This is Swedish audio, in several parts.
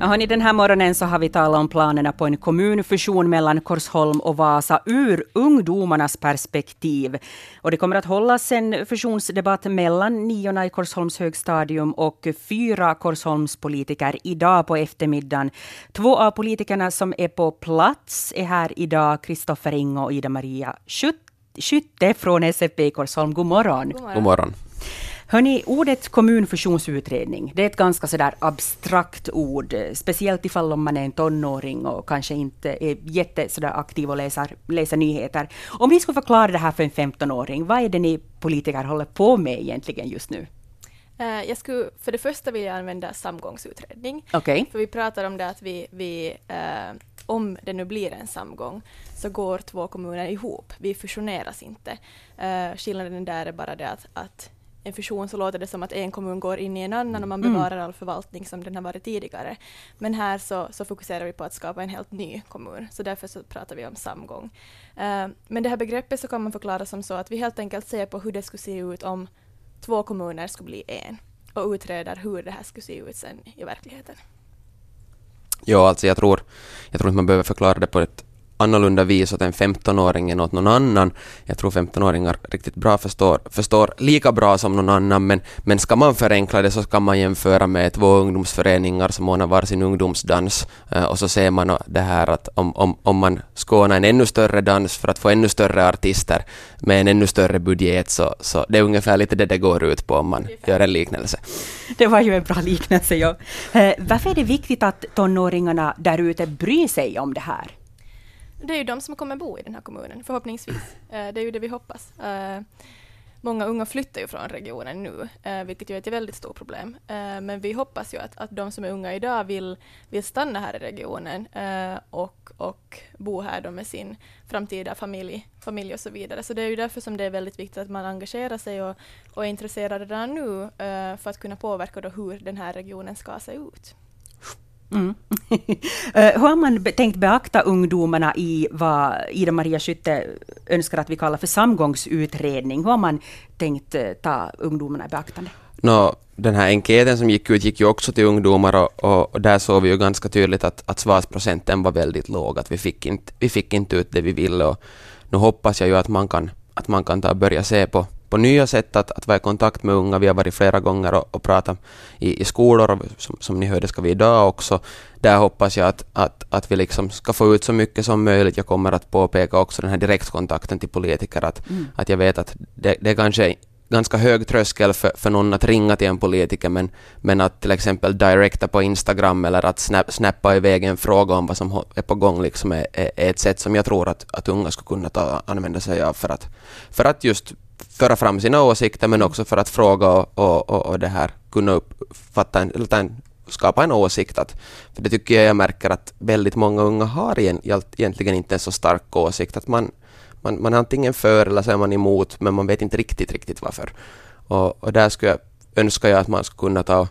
Hörni, den här morgonen så har vi talat om planerna på en kommunfusion mellan Korsholm och Vasa ur ungdomarnas perspektiv. Och det kommer att hållas en fusionsdebatt mellan niorna i Korsholms högstadium och fyra Korsholmspolitiker idag på eftermiddagen. Två av politikerna som är på plats är här idag, Kristoffer Ingo och Ida-Maria Skytte från SFP i Korsholm. God morgon. God morgon. God morgon. Hörni, ordet kommunfusionsutredning, det är ett ganska sådär abstrakt ord, speciellt ifall man är en tonåring och kanske inte är jätte sådär aktiv och läser, läser nyheter. Om ni skulle förklara det här för en 15-åring, vad är det ni politiker håller på med egentligen just nu? Uh, jag skulle, för det första vill jag använda samgångsutredning. Okay. För vi pratar om det att vi, vi uh, om det nu blir en samgång, så går två kommuner ihop. Vi fusioneras inte. Uh, skillnaden där är bara det att, att en fusion så låter det som att en kommun går in i en annan och man mm. bevarar all förvaltning som den har varit tidigare. Men här så, så fokuserar vi på att skapa en helt ny kommun, så därför så pratar vi om samgång. Uh, men det här begreppet så kan man förklara som så att vi helt enkelt ser på hur det skulle se ut om två kommuner skulle bli en och utreder hur det här skulle se ut sen i verkligheten. Ja, alltså jag tror, jag tror inte man behöver förklara det på ett annorlunda vis åt en 15-åring än åt någon annan. Jag tror 15-åringar riktigt bra förstår, förstår lika bra som någon annan, men, men ska man förenkla det så ska man jämföra med två ungdomsföreningar som ordnar varsin ungdomsdans uh, och så ser man det här att om, om, om man ordna en ännu större dans för att få ännu större artister med en ännu större budget så, så det är ungefär lite det det går ut på om man gör en liknelse. Det var ju en bra liknelse, ja. Uh, varför är det viktigt att tonåringarna där ute bryr sig om det här? Det är ju de som kommer bo i den här kommunen, förhoppningsvis. Eh, det är ju det vi hoppas. Eh, många unga flyttar ju från regionen nu, eh, vilket ju är ett väldigt stort problem. Men vi hoppas ju att, att de som är unga idag vill, vill stanna här i regionen och, och bo här då med sin framtida familj, familj och så vidare. Så det är ju därför som det är väldigt viktigt att man engagerar sig och, och är intresserad redan nu för att kunna påverka då hur den här regionen ska se ut. Mm. Hur eh, har man tänkt beakta ungdomarna i vad Ida-Maria Skytte önskar att vi kallar för samgångsutredning? Hur har man tänkt eh, ta ungdomarna i beaktande? No, den här enkäten som gick ut gick ju också till ungdomar och, och där såg vi ju ganska tydligt att, att svarsprocenten var väldigt låg, att vi fick inte, vi fick inte ut det vi ville. Och nu hoppas jag ju att man kan, att man kan ta börja se på på nya sätt att, att vara i kontakt med unga. Vi har varit flera gånger och, och pratat i, i skolor, och som, som ni hörde ska vi idag också. Där hoppas jag att, att, att vi liksom ska få ut så mycket som möjligt. Jag kommer att påpeka också den här direktkontakten till politiker, att, mm. att jag vet att det, det är kanske ganska hög tröskel för, för någon att ringa till en politiker, men, men att till exempel directa på Instagram eller att snap, snappa iväg en fråga om vad som är på gång liksom är, är, ett sätt som jag tror att, att unga skulle kunna ta, använda sig av för att, för att just föra fram sina åsikter men också för att fråga och, och, och, det här kunna uppfatta en, eller en, skapa en åsikt. Att, för det tycker jag jag märker att väldigt många unga har egentligen inte en så stark åsikt. Att man, man, man är antingen för eller så är man emot men man vet inte riktigt, riktigt varför. Och, och där skulle jag, önskar jag att man skulle kunna ta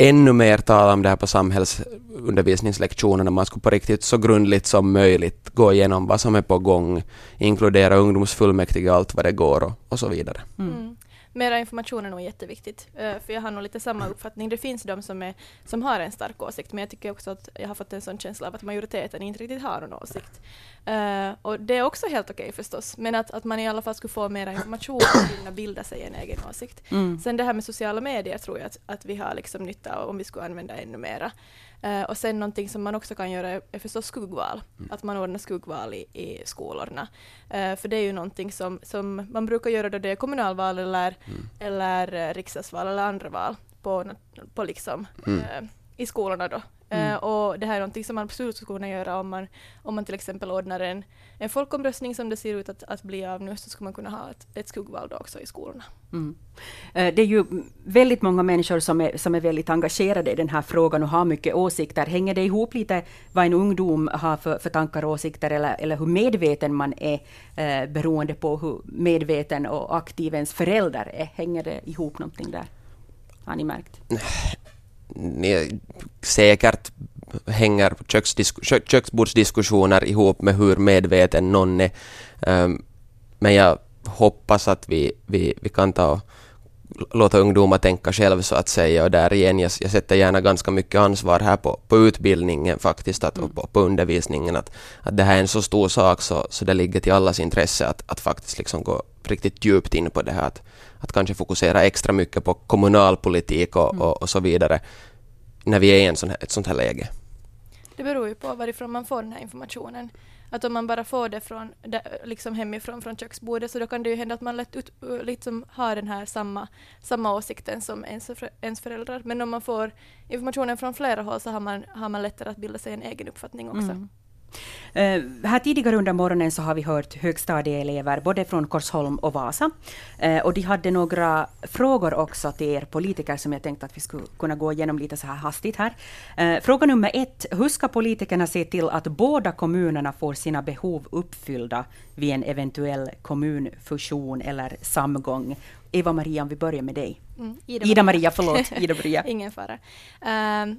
ännu mer tala om det här på samhällsundervisningslektionerna. Man skulle på riktigt så grundligt som möjligt gå igenom vad som är på gång, inkludera ungdomsfullmäktige allt vad det går och, och så vidare. Mm. Mera information är nog jätteviktigt. Uh, för jag har nog lite samma uppfattning. Det finns de som, är, som har en stark åsikt, men jag tycker också att jag har fått en sån känsla av att majoriteten inte riktigt har någon åsikt. Uh, och det är också helt okej okay förstås, men att, att man i alla fall skulle få mera information och kunna bilda sig en egen åsikt. Mm. Sen det här med sociala medier tror jag att, att vi har liksom nytta av om vi skulle använda ännu mera. Uh, och sen någonting som man också kan göra är, förstås skuggval, mm. att man ordnar skuggval i, i skolorna. Uh, för det är ju någonting som, som man brukar göra då det är kommunalval eller, mm. eller uh, riksdagsval eller andra val på, på liksom, mm. I skolorna då. Mm. Uh, och det här är någonting som man absolut skulle kunna göra om man, om man till exempel ordnar en, en folkomröstning som det ser ut att, att bli av nu, så skulle man kunna ha ett, ett skuggval då också i skolorna. Mm. Uh, det är ju väldigt många människor som är, som är väldigt engagerade i den här frågan och har mycket åsikter. Hänger det ihop lite vad en ungdom har för, för tankar och åsikter, eller, eller hur medveten man är, uh, beroende på hur medveten och aktiv ens förälder är? Hänger det ihop någonting där? Har ni märkt? Säkert hänger köksbordsdiskussioner ihop med hur medveten någon är. Um, men jag hoppas att vi, vi, vi kan ta låta ungdomar tänka själv så att säga och där igen, jag, jag sätter gärna ganska mycket ansvar här på, på utbildningen faktiskt att, och på, på undervisningen att, att det här är en så stor sak så, så det ligger till allas intresse att, att faktiskt liksom gå riktigt djupt in på det här att, att kanske fokusera extra mycket på kommunalpolitik och, mm. och, och så vidare när vi är i en sån här, ett sånt här läge. Det beror ju på varifrån man får den här informationen. Att om man bara får det från, liksom hemifrån, från köksbordet, så då kan det ju hända att man lätt ut, liksom har den här samma, samma åsikten som ens, ens föräldrar. Men om man får informationen från flera håll så har man, har man lättare att bilda sig en egen uppfattning också. Mm. Uh, här tidigare under morgonen så har vi hört högstadieelever både från Korsholm och Vasa. Uh, och de hade några frågor också till er politiker som jag tänkte att vi skulle kunna gå igenom lite så här hastigt här. Uh, fråga nummer ett. Hur ska politikerna se till att båda kommunerna får sina behov uppfyllda vid en eventuell kommunfusion eller samgång? Eva-Maria, om vi börjar med dig. Mm, Ida-Maria, förlåt. Ida-Maria. Ingen fara. Uh,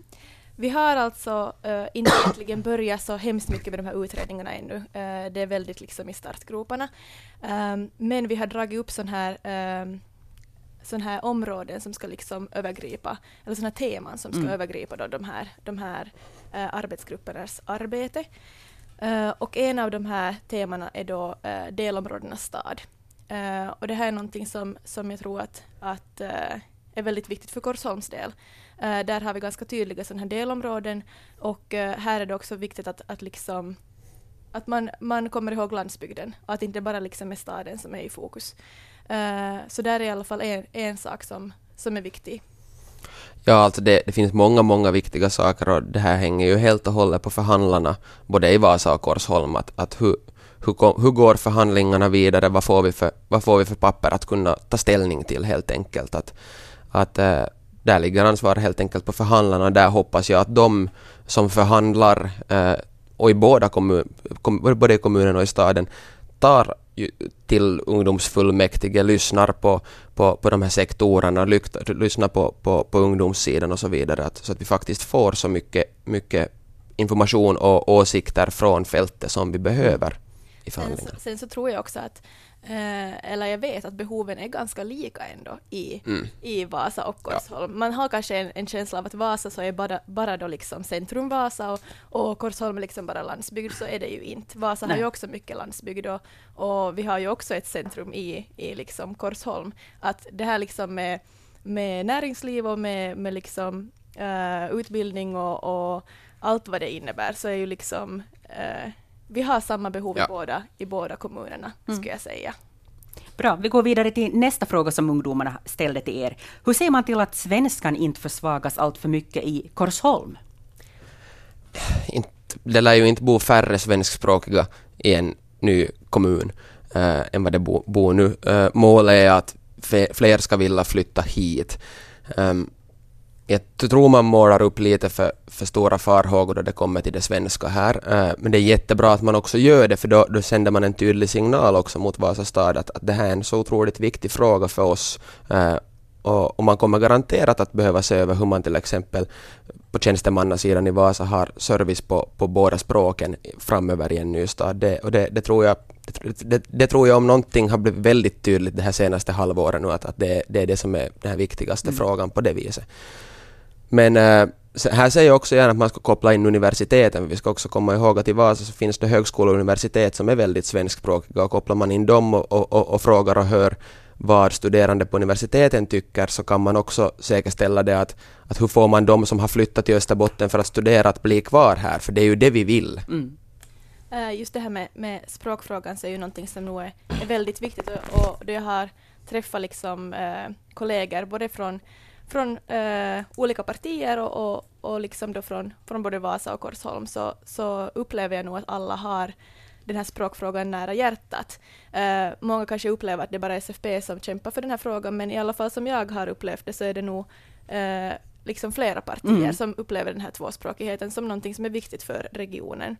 vi har alltså uh, inte egentligen börjat så hemskt mycket med de här utredningarna ännu. Uh, det är väldigt liksom i startgroparna. Um, men vi har dragit upp sån här, um, sån här områden som ska liksom övergripa, eller såna teman som ska mm. övergripa då de här, de här uh, arbetsgruppernas arbete. Uh, och en av de här temana är då uh, delområdenas stad. Och det här är någonting som, som jag tror att, att är väldigt viktigt för Korsholms del. Uh, där har vi ganska tydliga sådana här delområden och uh, här är det också viktigt att, att, liksom, att man, man kommer ihåg landsbygden och att det inte bara liksom är staden som är i fokus. Uh, så där är i alla fall en, en sak som, som är viktig. Ja, alltså det, det, finns många, många viktiga saker och det här hänger ju helt och hållet på förhandlarna, både i Vasa och Korsholm, att, att hur, hur, hur går förhandlingarna vidare, vad får, vi för, vad får vi för papper att kunna ta ställning till helt enkelt. Att, att där ligger ansvar helt enkelt på förhandlarna. Där hoppas jag att de som förhandlar äh, och i båda kommun, kom, både i kommunen och i staden tar till ungdomsfullmäktige, lyssnar på, på, på de här sektorerna, lyssnar på, på, på ungdomssidan och så vidare. Att, så att vi faktiskt får så mycket, mycket information och åsikter från fältet som vi behöver i förhandlingarna. Sen, sen så tror jag också att Eh, eller jag vet att behoven är ganska lika ändå i, mm. i Vasa och Korsholm. Ja. Man har kanske en, en, känsla av att Vasa så är bara, bara då liksom centrum Vasa och, och Korsholm är liksom bara landsbygd, så är det ju inte. Vasa Nej. har ju också mycket landsbygd och, och, vi har ju också ett centrum i, i liksom Korsholm. Att det här liksom med, med näringsliv och med, med liksom, uh, utbildning och, och, allt vad det innebär så är ju liksom uh, vi har samma behov ja. i, båda, i båda kommunerna, mm. skulle jag säga. Bra, vi går vidare till nästa fråga som ungdomarna ställde till er. Hur ser man till att svenskan inte försvagas allt för mycket i Korsholm? Det lär ju inte bo färre svenskspråkiga i en ny kommun äh, än vad det bor bo nu. Äh, målet är att fler ska vilja flytta hit. Um, jag tror man målar upp lite för, för stora farhågor då det kommer till det svenska här. Uh, men det är jättebra att man också gör det för då, då sänder man en tydlig signal också mot Vasa stad att, att det här är en så otroligt viktig fråga för oss. Uh, och, och, man kommer garanterat att behöva se över hur man till exempel på tjänstemannasidan i Vasa har service på, på båda språken framöver i en ny stad. Det, och det, det tror jag det, det, det, tror jag om någonting har blivit väldigt tydligt det här senaste halvåret nu att, att det, det är det som är den här viktigaste mm. frågan på det viset. Men äh, här säger jag också gärna att man ska koppla in universiteten. Vi ska också komma ihåg att i Vasa så finns det högskolor och universitet som är väldigt svenskspråkiga och kopplar man in dem och, och, och, frågar och hör vad studerande på universiteten tycker så kan man också säkerställa det att, att hur får man de som har flyttat till Österbotten för att studera att bli kvar här, för det är ju det vi vill. Mm. Eh, just det här med, med språkfrågan så är ju någonting som nog är, är väldigt viktigt och, och då jag har träffat liksom, eh, kollegor både från från eh, olika partier och, och, och liksom då från, från både Vasa och Korsholm så, så upplever jag nog att alla har den här språkfrågan nära hjärtat. Eh, många kanske upplever att det bara är SFP som kämpar för den här frågan, men i alla fall som jag har upplevt det så är det nog eh, liksom flera partier mm. som upplever den här tvåspråkigheten som någonting som är viktigt för regionen.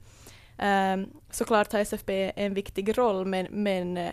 Eh, såklart har SFP en viktig roll, men, men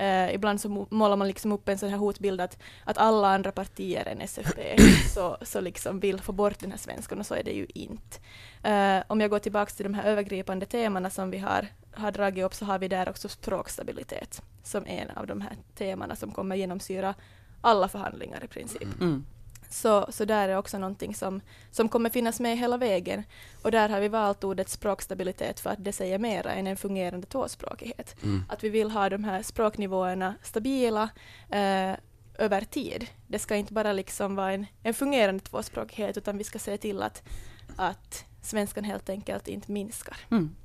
Uh, ibland så målar man liksom upp en sån här hotbild att, att alla andra partier än SFP så, så liksom vill få bort den här svenskan och så är det ju inte. Uh, om jag går tillbaka till de här övergripande temana som vi har, har dragit upp så har vi där också språkstabilitet som en av de här temana som kommer genomsyra alla förhandlingar i princip. Mm. Så, så där är också någonting som, som kommer finnas med hela vägen. Och där har vi valt ordet språkstabilitet för att det säger mera än en fungerande tvåspråkighet. Mm. Att vi vill ha de här språknivåerna stabila eh, över tid. Det ska inte bara liksom vara en, en fungerande tvåspråkighet utan vi ska se till att, att svenskan helt enkelt inte minskar. Mm.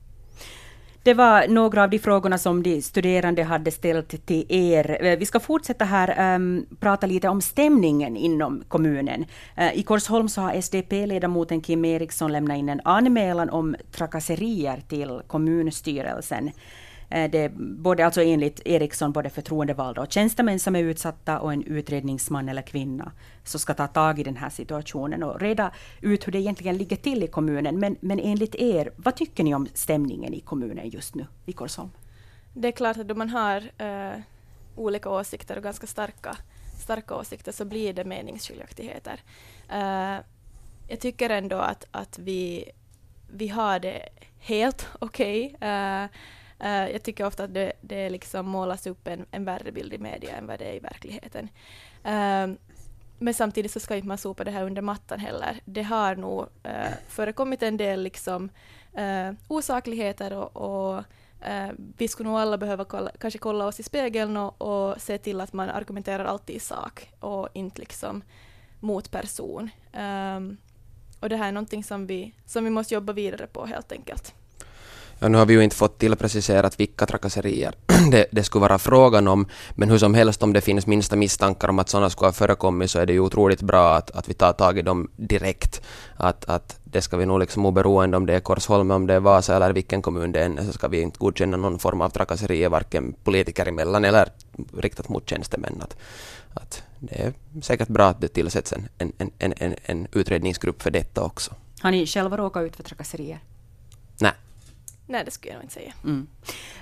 Det var några av de frågorna som de studerande hade ställt till er. Eh, vi ska fortsätta här um, prata lite om stämningen inom kommunen. Uh, I Korsholm så har SDP-ledamoten Kim Eriksson lämnat in en anmälan om trakasserier till kommunstyrelsen. Eh, det både, alltså enligt Eriksson, både förtroendevalda och tjänstemän som är utsatta och en utredningsman eller kvinna som ska ta tag i den här situationen och reda ut hur det egentligen ligger till i kommunen. Men, men enligt er, vad tycker ni om stämningen i kommunen just nu i Korsholm? Det är klart att då man har eh, olika åsikter och ganska starka, starka åsikter så blir det meningsskiljaktigheter. Eh, jag tycker ändå att, att vi, vi har det helt okej. Okay. Eh, Uh, jag tycker ofta att det, det liksom målas upp en, en värre bild i media än vad det är i verkligheten. Uh, men samtidigt så ska inte man sopa det här under mattan heller. Det har nog uh, förekommit en del liksom, osakligheter och, och vi skulle nog alla behöva kolla, kanske kolla oss i spegeln och, och, se till att man argumenterar alltid i sak och inte liksom mot person. Um, och det här är någonting som vi, som vi måste jobba vidare på helt enkelt. Ja, nu har vi ju inte fått tillpreciserat vilka trakasserier det, det skulle vara frågan om, men hur som helst om det finns minsta misstankar om att sådana skulle ha förekommit så är det ju otroligt bra att, att vi tar tag i dem direkt. Att, att det ska vi nog liksom oberoende om det är Korsholm, om det är Vasa eller vilken kommun det är, så ska vi inte godkänna någon form av trakasserier, varken politiker emellan eller riktat mot tjänstemän. Att, att det är säkert bra att det tillsätts en, en, en, en, en utredningsgrupp för detta också. Har ni själva råkat ut för trakasserier? Nej. Nej, det skulle jag nog inte säga. Mm.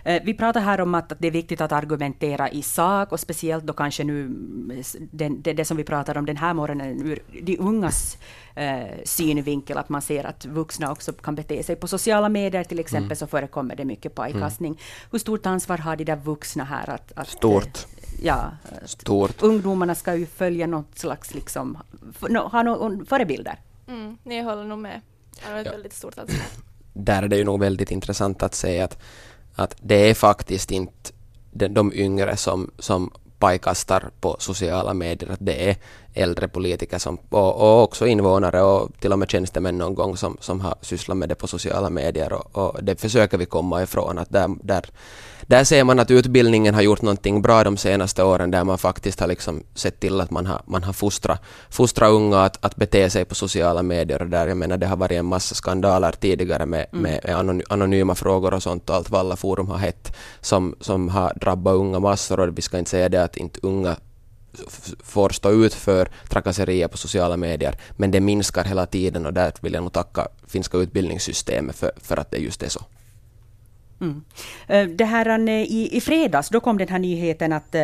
Eh, vi pratar här om att, det är viktigt att argumentera i sak och speciellt då kanske nu den, det, det, som vi pratar om den här morgonen ur de ungas eh, synvinkel, att man ser att vuxna också kan bete sig. På sociala medier till exempel mm. så förekommer det mycket pajkastning. Mm. Hur stort ansvar har de där vuxna här? Att, att Stort. Ja, Stort. ungdomarna ska ju följa något slags, liksom, ha några förebilder. Mm, jag håller nog med. Det har ett ja. väldigt stort ansvar där är det ju nog väldigt intressant att se att, att det är faktiskt inte de, de yngre som, som pajkastar på sociala medier, att det är äldre politiker som, och, och, också invånare och till och med tjänstemän någon gång som, som har sysslat med det på sociala medier och, och det försöker vi komma ifrån. Att där, där, där ser man att utbildningen har gjort någonting bra de senaste åren där man faktiskt har liksom sett till att man har, man har fostrat, fostrat unga att, att bete sig på sociala medier och där jag menar det har varit en massa skandaler tidigare med, mm. med anonyma frågor och sånt och allt vad alla forum har hett som, som har drabbat unga massor och vi ska inte säga det att inte unga får stå ut för trakasserier på sociala medier, men det minskar hela tiden och där vill jag nog tacka finska utbildningssystemet för, för att det just är så. Mm. Eh, det här, eh, i, I fredags då kom den här nyheten att eh,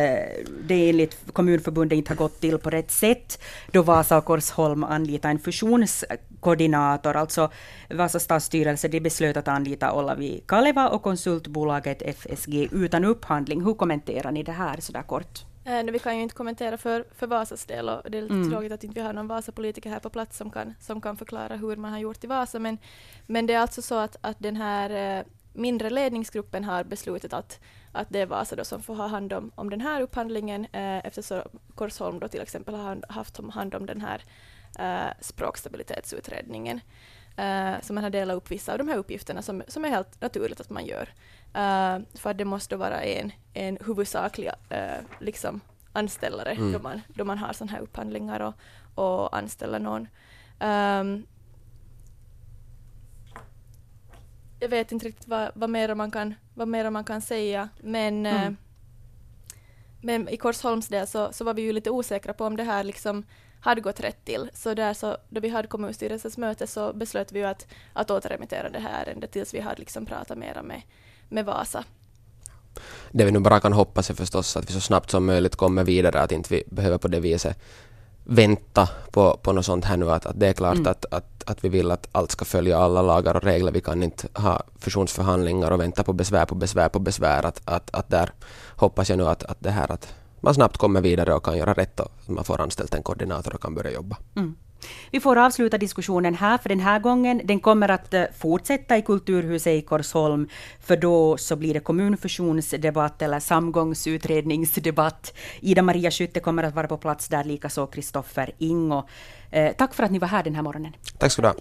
det enligt Kommunförbundet inte har gått till på rätt sätt då Vasa och Korsholm anlitade en fusionskoordinator. Alltså Vasa stadsstyrelse de beslöt att anlita Olavi Kaleva och konsultbolaget FSG utan upphandling. Hur kommenterar ni det här så där kort? Eh, vi kan ju inte kommentera för, för Vasas del och det är lite mm. tråkigt att inte vi har någon Vasa-politiker här på plats som kan, som kan förklara hur man har gjort i Vasa. Men, men det är alltså så att, att den här eh, mindre ledningsgruppen har beslutat att, att det är Vasa då som får ha hand om, om den här upphandlingen eh, eftersom Korsholm då till exempel har haft hand om den här eh, språkstabilitetsutredningen. Uh, så man har delat upp vissa av de här uppgifterna som, som är helt naturligt att man gör. Uh, för att det måste vara en, en huvudsaklig uh, liksom anställare mm. då, man, då man har sådana här upphandlingar och, och anställer någon. Um, jag vet inte riktigt vad, vad, mer man kan, vad mer man kan säga, men, mm. men i Korsholms del så, så var vi ju lite osäkra på om det här liksom hade gått rätt till. Så där så, då vi hade kommunstyrelsens möte så beslöt vi ju att, att återremittera det här ärendet tills vi hade liksom pratat mera med, med Vasa. Det vi nu bara kan hoppas är förstås att vi så snabbt som möjligt kommer vidare, att inte vi behöver på det viset vänta på, på något sånt här nu. Att, att det är klart mm. att, att, att vi vill att allt ska följa alla lagar och regler. Vi kan inte ha fusionsförhandlingar och vänta på besvär på besvär på besvär. Att, att, att där hoppas jag nu att, att det här att man snabbt kommer vidare och kan göra rätt och man får anställt en koordinator och kan börja jobba. Mm. Vi får avsluta diskussionen här för den här gången. Den kommer att eh, fortsätta i Kulturhuset i Korsholm, för då så blir det kommunfusionsdebatt eller samgångsutredningsdebatt. Ida-Maria Skytte kommer att vara på plats där, likaså Kristoffer Ingo. Eh, tack för att ni var här den här morgonen. Tack ska du ha.